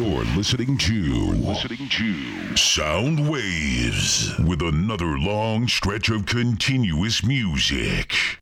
You're listening to listening to Soundzwavez with another long stretch of continuous music.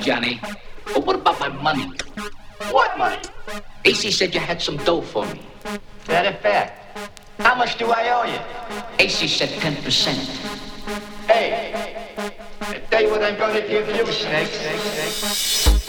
Johnny. But what about my money? What money? AC said you had some dough for me. That a fact? How much do I owe you? AC said 10%. Hey, I tell you what I'm going to give you, Snake. beginning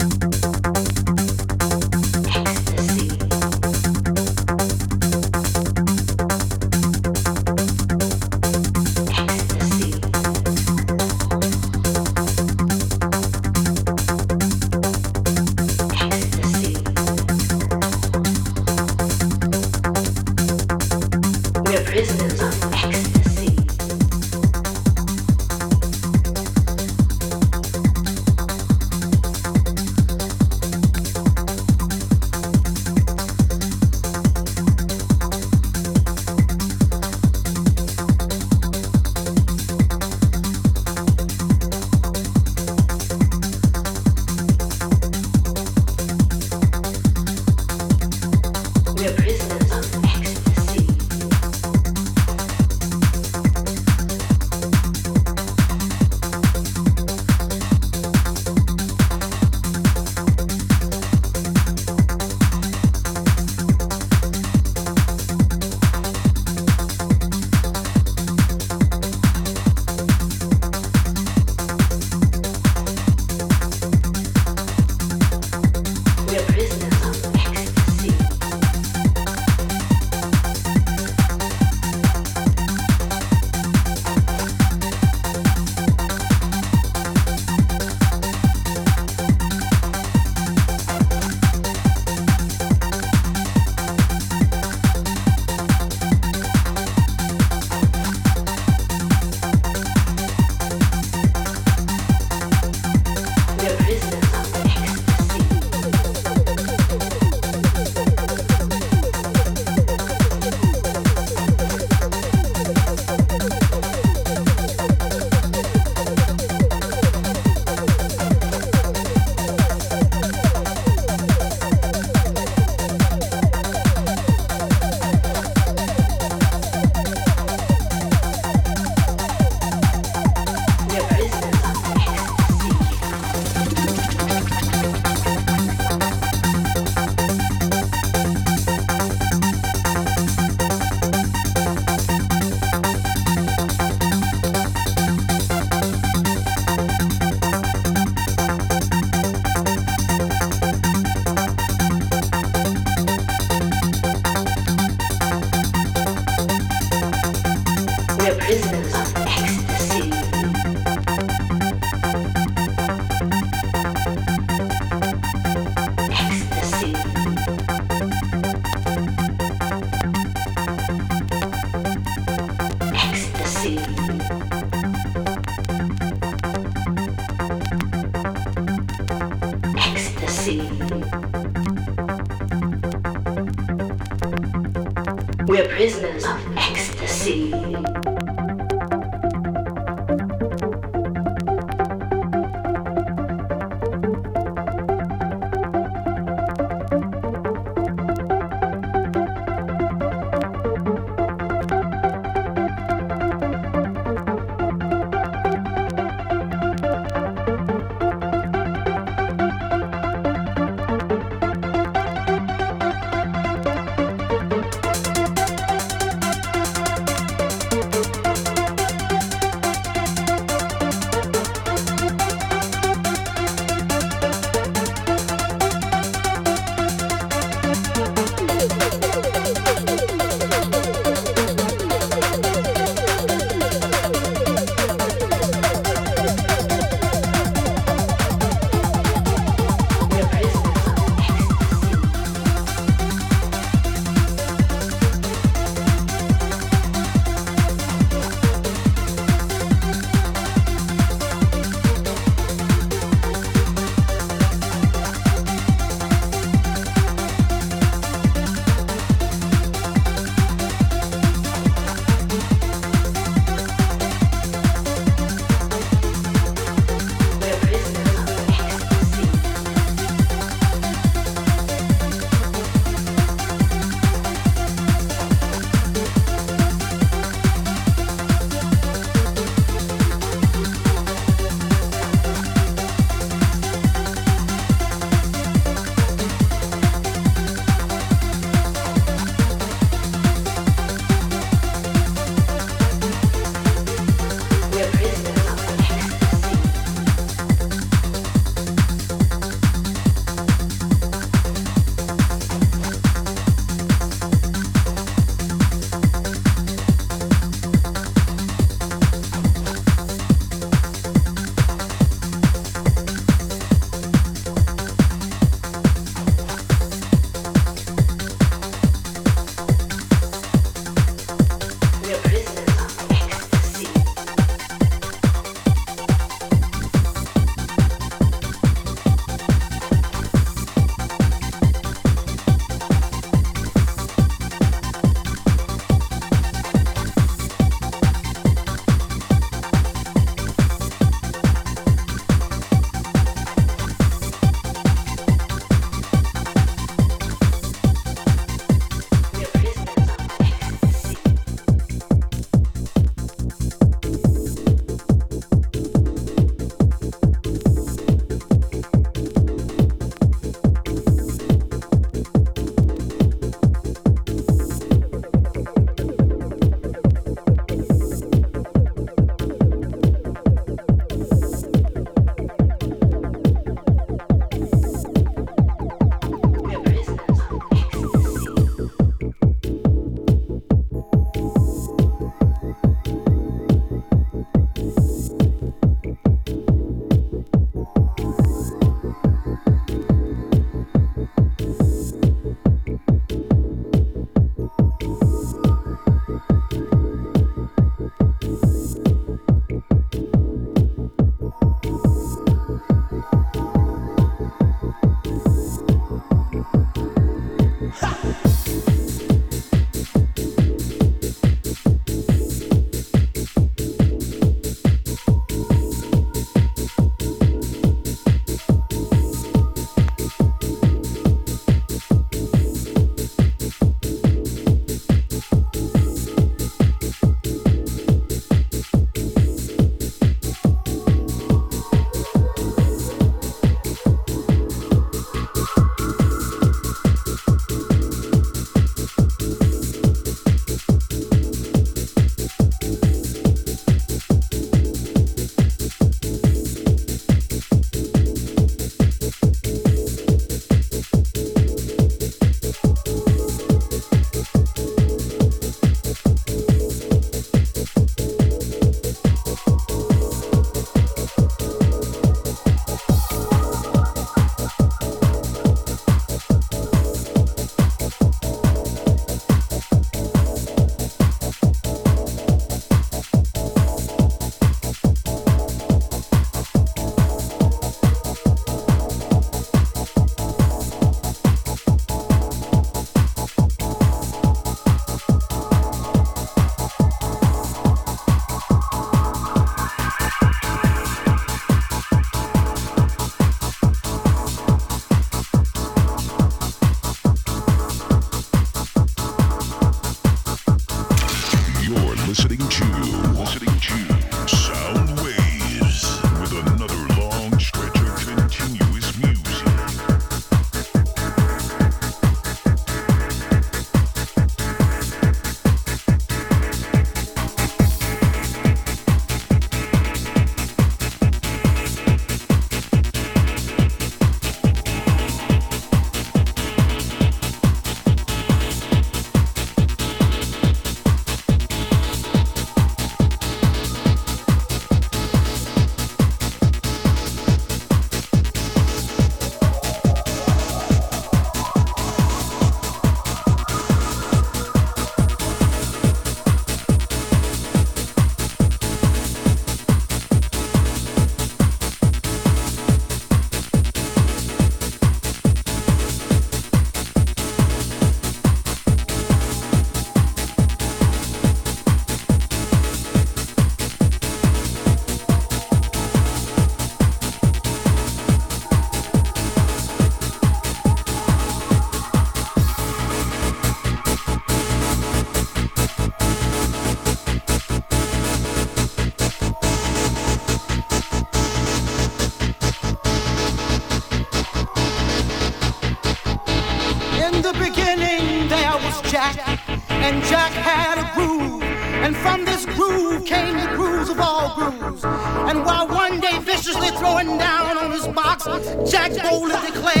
Jack boldly declared,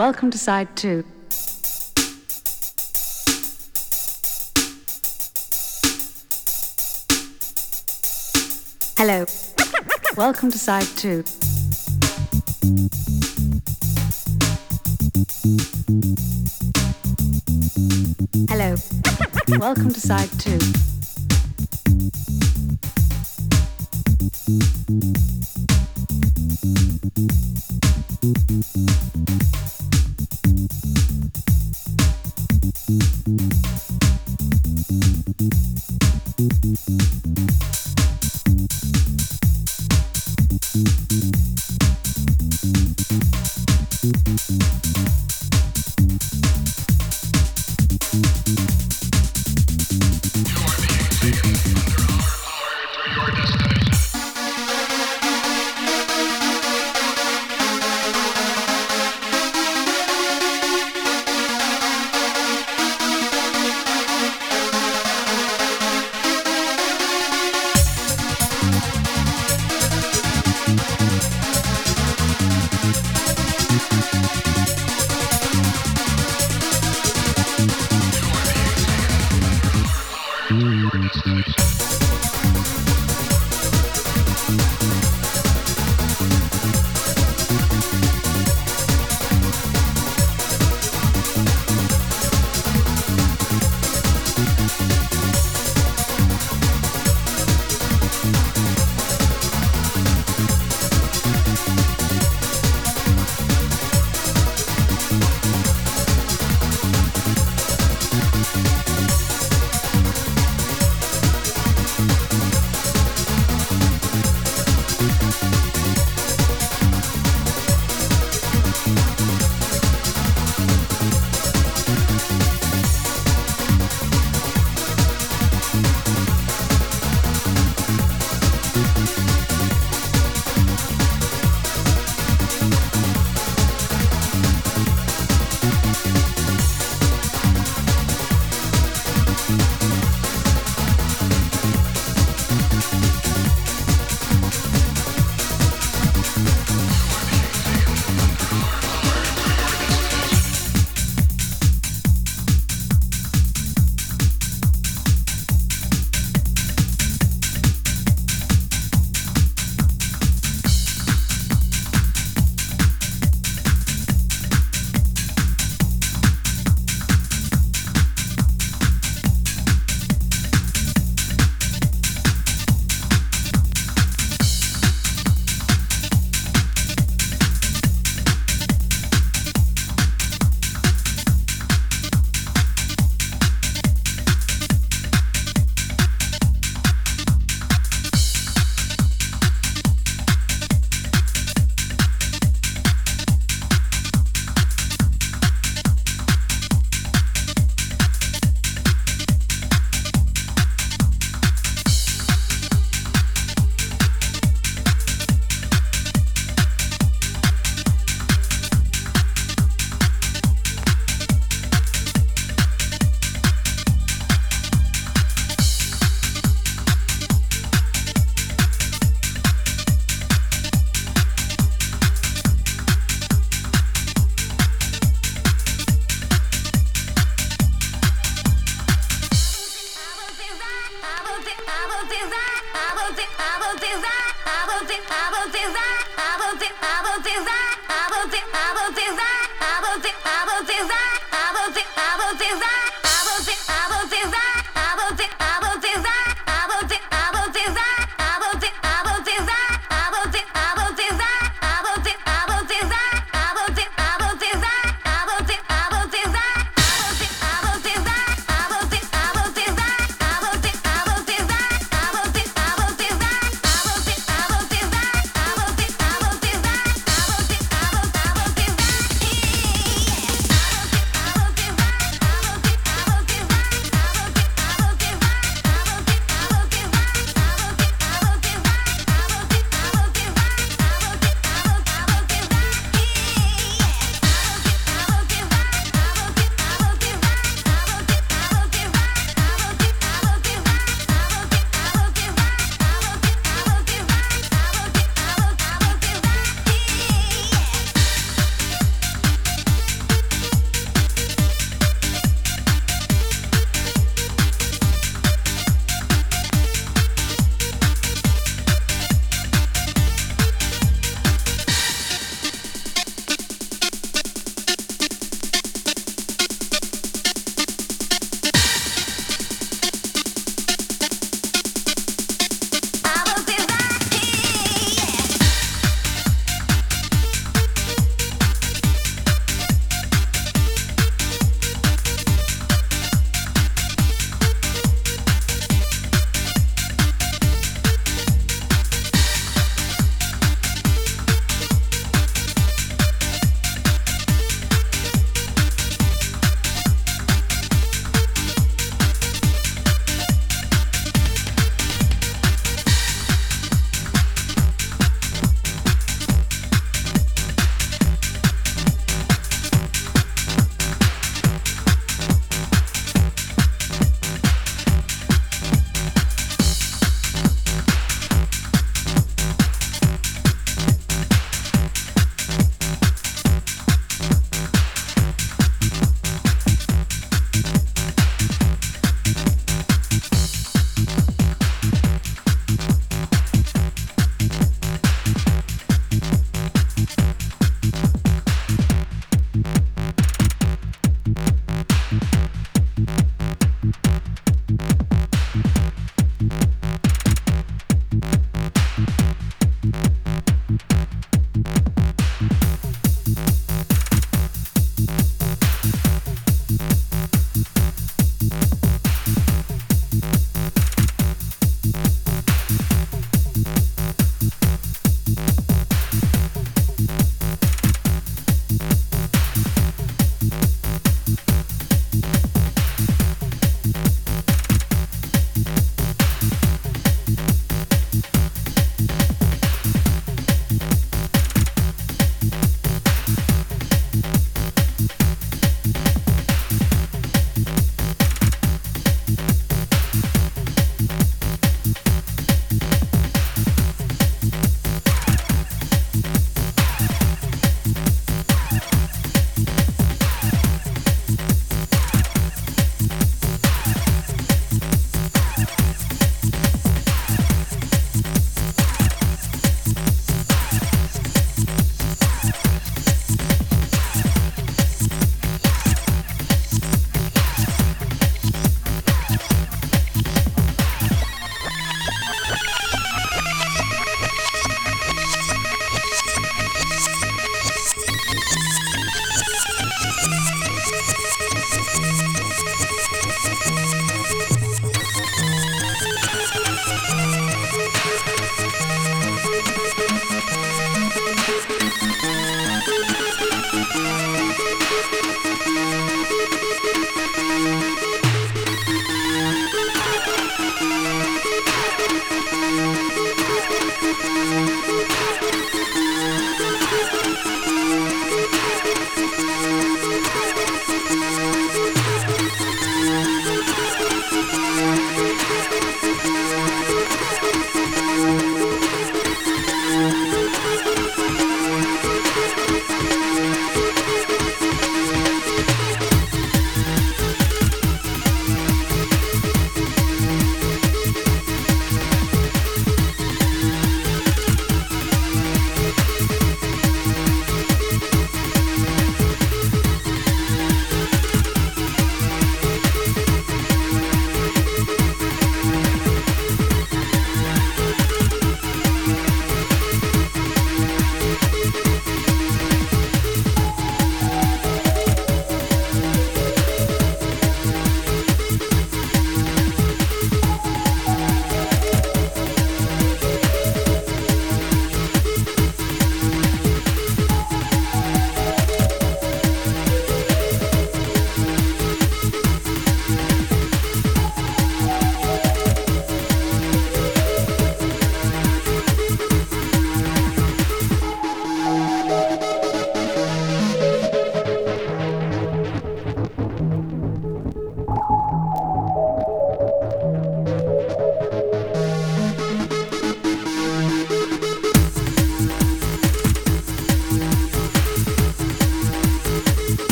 Welcome to side two. Hello. Welcome to side two. Hello. Welcome to side two.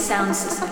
Sound system.